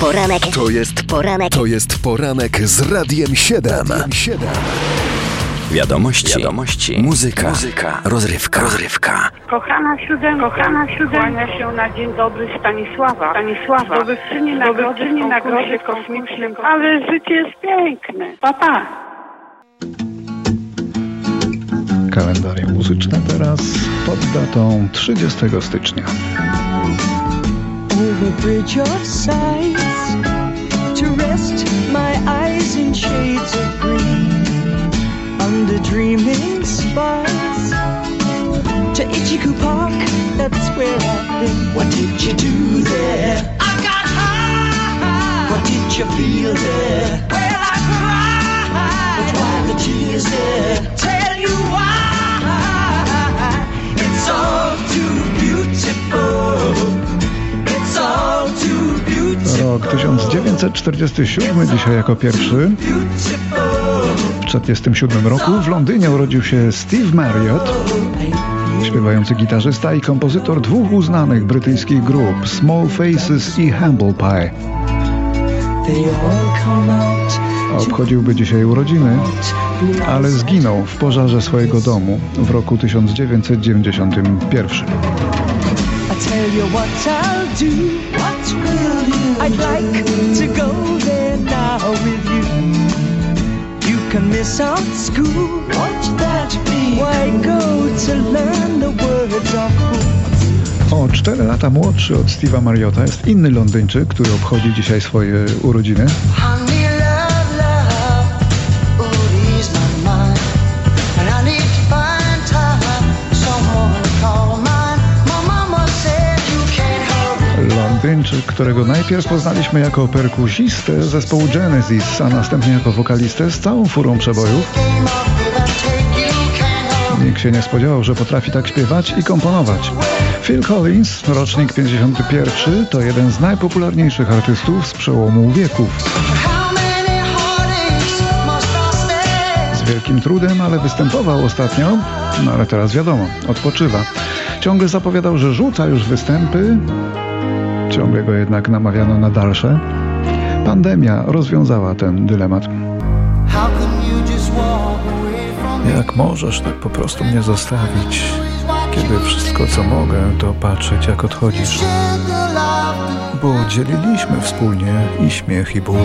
poranek. To jest poranek. To jest poranek z Radiem 7. 7. Wiadomości, Wiadomości, muzyka, muzyka, rozrywka, rozrywka. Kochana siódemka, kochana siódemka, kłania się na dzień dobry Stanisława. Stanisława, zdobywczyni nagrody, nagrody kosmicznym, ale życie jest piękne. Papa. Pa. Kalendarium muzyczne teraz pod datą 30 stycznia. Over bridge of sights dreaming spires to Ichiku Park that's where I've been. What did you do there? I got high. What did you feel there 1947, dzisiaj jako pierwszy. W 1947 roku w Londynie urodził się Steve Marriott, śpiewający gitarzysta i kompozytor dwóch uznanych brytyjskich grup Small Faces i Humble Pie. Obchodziłby dzisiaj urodziny, ale zginął w pożarze swojego domu w roku 1991. I'd like to go there now with you. You can miss out school. Won't that be? Why go to learn the words of O 4 lata młodszy od Steve'a Mariotta jest inny Londyńczyk, który obchodzi dzisiaj swoje urodziny. Którego najpierw poznaliśmy jako perkusistę zespołu Genesis, a następnie jako wokalistę z całą furą przebojów. Nikt się nie spodziewał, że potrafi tak śpiewać i komponować. Phil Collins, rocznik 51, to jeden z najpopularniejszych artystów z przełomu wieków. Z wielkim trudem, ale występował ostatnio, no ale teraz wiadomo, odpoczywa. Ciągle zapowiadał, że rzuca już występy, Ciągle go jednak namawiano na dalsze. Pandemia rozwiązała ten dylemat. Jak możesz tak po prostu mnie zostawić, kiedy wszystko co mogę to patrzeć jak odchodzisz? Bo dzieliliśmy wspólnie i śmiech i ból.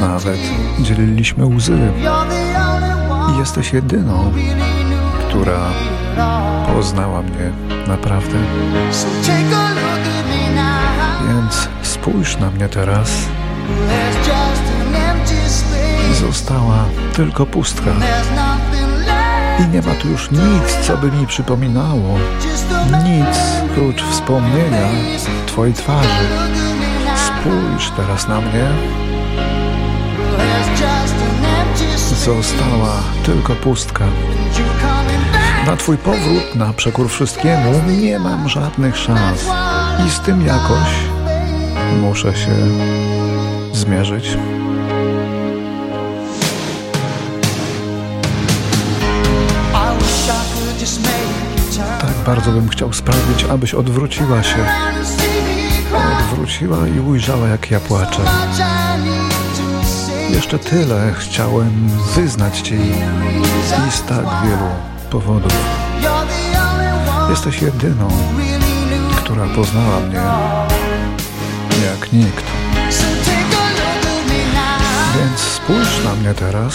Nawet dzieliliśmy łzy. I jesteś jedyną, która poznała mnie naprawdę. Więc spójrz na mnie teraz. Została tylko pustka. I nie ma tu już nic, co by mi przypominało. Nic prócz wspomnienia Twojej twarzy. Spójrz teraz na mnie. Została tylko pustka. Na Twój powrót, na przekór wszystkiemu, nie mam żadnych szans. I z tym jakoś muszę się zmierzyć. Tak bardzo bym chciał sprawić, abyś odwróciła się. Odwróciła i ujrzała, jak ja płaczę. Jeszcze tyle chciałem wyznać Ci i z tak wielu powodów. Jesteś jedyną, która poznała mnie jak nikt. Więc spójrz na mnie teraz.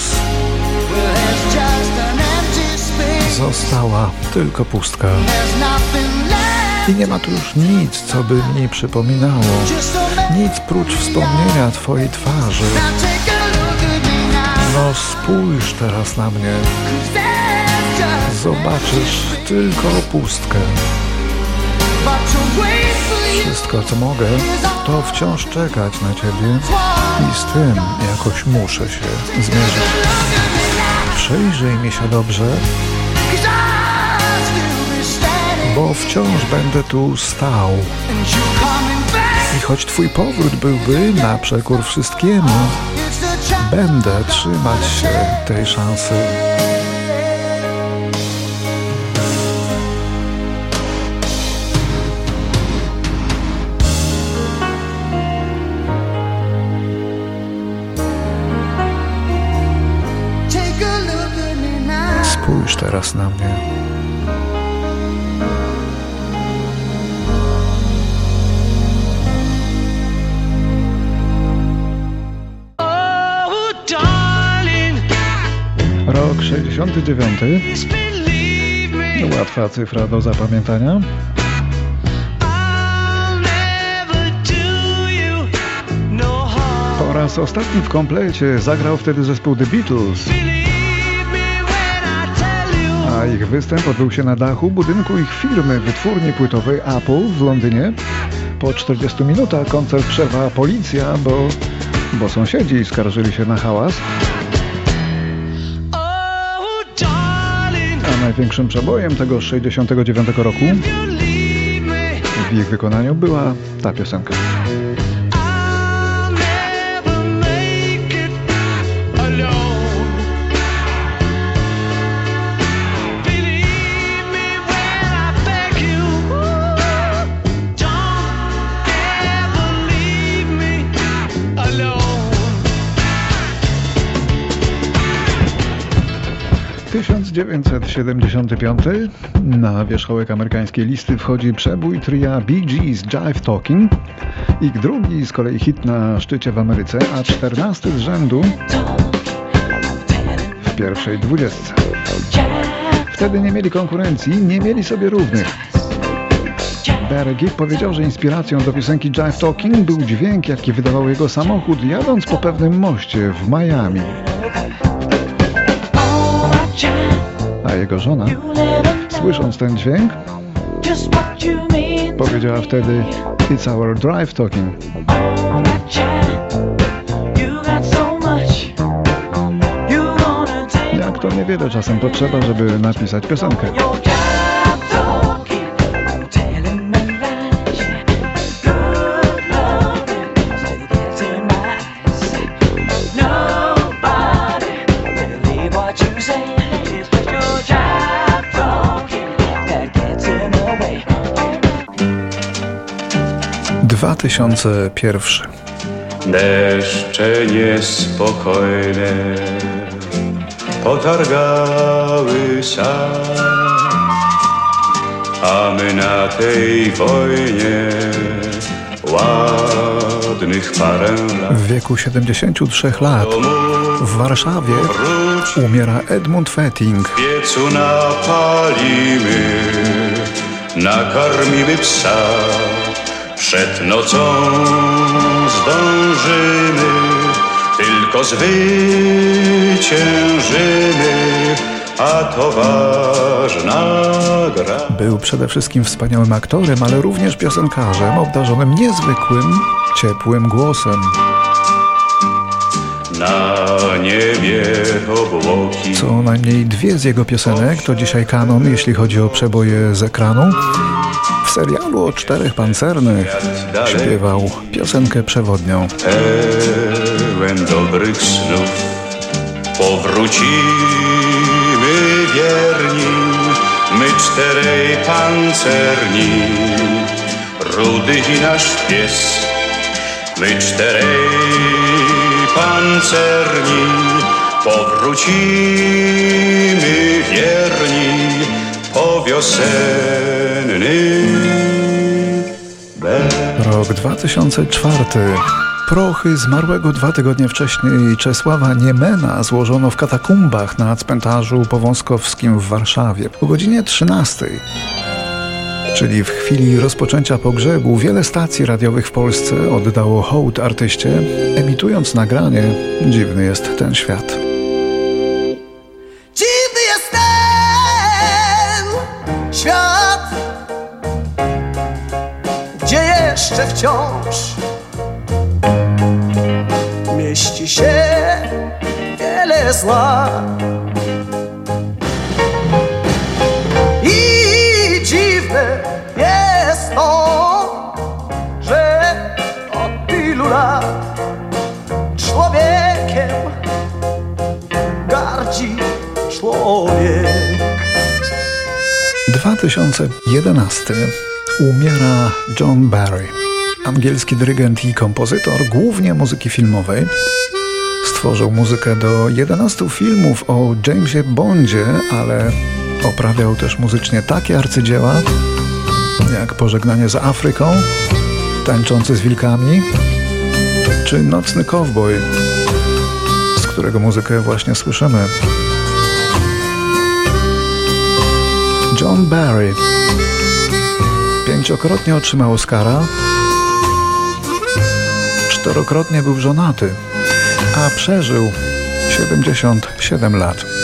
Została tylko pustka. I nie ma tu już nic, co by mi przypominało. Nic prócz wspomnienia Twojej twarzy. No spójrz teraz na mnie. Zobaczysz tylko pustkę. Wszystko, co mogę, to wciąż czekać na Ciebie i z tym jakoś muszę się zmierzyć. Przyjrzyj mi się dobrze, bo wciąż będę tu stał. I choć Twój powrót byłby na przekór wszystkiemu, będę trzymać się tej szansy. Patrz teraz na mnie. Rok 69. Łatwa cyfra do zapamiętania. Po raz ostatni w komplecie zagrał wtedy zespół The Beatles. Występ odbył się na dachu budynku ich firmy wytwórni płytowej Apple w Londynie. Po 40 minutach koncert przerwała policja, bo, bo sąsiedzi skarżyli się na hałas. A największym przebojem tego 69 roku w ich wykonaniu była ta piosenka. 1975 na wierzchołek amerykańskiej listy wchodzi przebój tria Bee Gees Jive Talking. Ich drugi z kolei hit na szczycie w Ameryce, a czternasty z rzędu w pierwszej dwudziestce. Wtedy nie mieli konkurencji, nie mieli sobie równych. Barry Gibb powiedział, że inspiracją do piosenki Jive Talking był dźwięk, jaki wydawał jego samochód jadąc po pewnym moście w Miami. A jego żona, słysząc ten dźwięk, powiedziała wtedy It's our drive talking. Jak to niewiele czasem potrzeba, żeby napisać piosenkę. Dwa tysiące pierwszy. Deszcze niespokojne potargały sad, a my na tej wojnie ładnych parę lat. W wieku 73 lat w Warszawie umiera Edmund Fetting. Piecu napalimy, nakarmimy psa, przed nocą zdążymy, tylko zwyciężymy, a to ważna gra. Był przede wszystkim wspaniałym aktorem, ale również piosenkarzem obdarzonym niezwykłym, ciepłym głosem. Na niebie obłoki. Co najmniej dwie z jego piosenek to dzisiaj kanon, jeśli chodzi o przeboje z ekranu. Serialu o czterech pancernych. Śpiewał piosenkę przewodnią. Pełen dobrych snów powrócimy wierni, my czterej pancerni, rudy i nasz pies, my czterej pancerni, powrócimy wierni po wiosenny Rok 2004. Prochy zmarłego dwa tygodnie wcześniej Czesława Niemena złożono w katakumbach na cmentarzu powązkowskim w Warszawie o godzinie 13. Czyli w chwili rozpoczęcia pogrzebu wiele stacji radiowych w Polsce oddało hołd artyście, emitując nagranie Dziwny jest ten świat. Mieści się wiele zła. I dziwne jest to, że od tylu lat człowiekiem gardzi człowiek. 2011 umiera John Barry, angielski dyrygent i kompozytor, głównie muzyki filmowej. Stworzył muzykę do 11 filmów o Jamesie Bondzie, ale oprawiał też muzycznie takie arcydzieła jak Pożegnanie z Afryką, Tańczący z wilkami czy Nocny Cowboy, z którego muzykę właśnie słyszymy. John Barry pięciokrotnie otrzymał Oscara, czterokrotnie był żonaty, a przeżył 77 lat.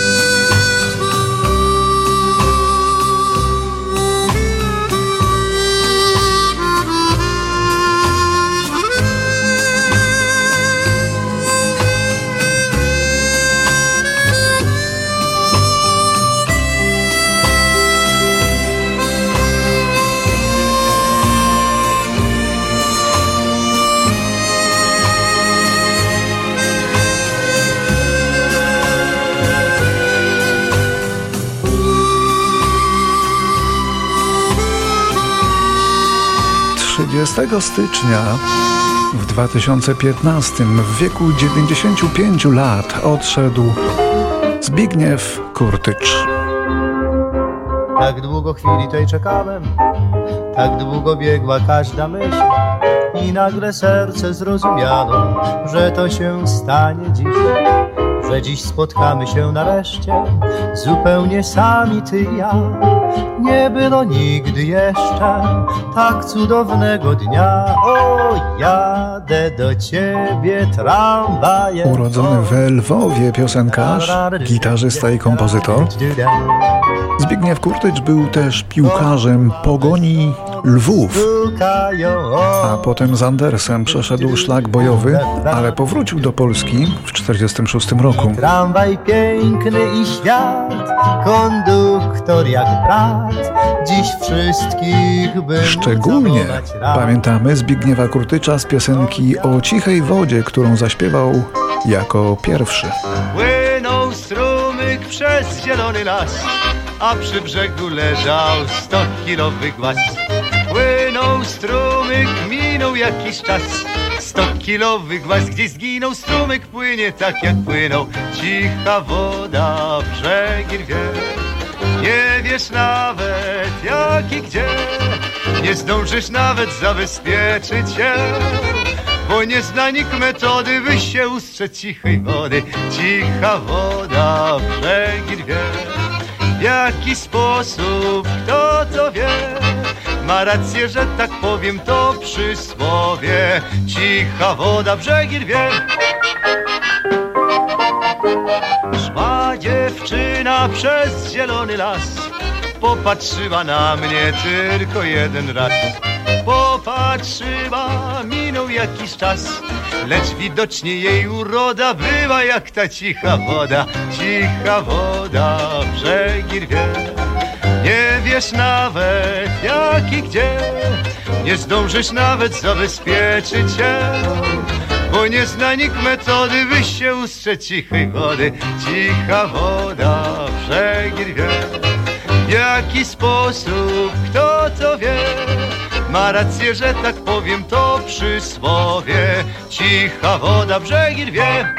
30 stycznia w 2015 w wieku 95 lat odszedł Zbigniew Kurtycz. Tak długo chwili tej czekałem, tak długo biegła każda myśl i nagle serce zrozumiano, że to się stanie dziś że dziś spotkamy się nareszcie, zupełnie sami ty i ja. Nie było nigdy jeszcze tak cudownego dnia. O, jadę do ciebie tramwajem. Urodzony w Lwowie piosenkarz, gitarzysta i kompozytor. Zbigniew Kurtycz był też piłkarzem Pogoni Lwów, a potem z Andersem przeszedł szlak bojowy, ale powrócił do Polski w 1946 roku. Tramwaj piękny i świat, konduktor jak brat, dziś wszystkich by Szczególnie pamiętamy Zbigniewa Kurtycza z piosenki o cichej wodzie, którą zaśpiewał jako pierwszy. Płynął strumyk przez zielony las, a przy brzegu leżał stokilowy głaz. Płynął strumyk, minął jakiś czas, stokilowy głaz gdzieś zginął, strumyk płynie tak jak płynął, cicha woda brzegi rwie. Nie wiesz nawet jak i gdzie, nie zdążysz nawet zabezpieczyć się, bo nie zna nikt metody, by się ustrzec cichej wody, cicha woda brzegi rwie. W jaki sposób, kto to wie? Ma rację, że tak powiem to przysłowie. Cicha woda brzegi rwie Szła dziewczyna przez zielony las. Popatrzyła na mnie tylko jeden raz. Popatrzyła, minął jakiś czas. Lecz widocznie jej uroda była jak ta cicha woda. Cicha woda brzegi rwie nie wiesz nawet jak i gdzie. Nie zdążysz nawet zabezpieczyć się Bo nie zna nikt metody, by się ustrzec cichej wody. Cicha woda brzegi rwie W jaki sposób, kto to wie. Ma rację, że tak powiem to przysłowie. Cicha woda brzegi rwie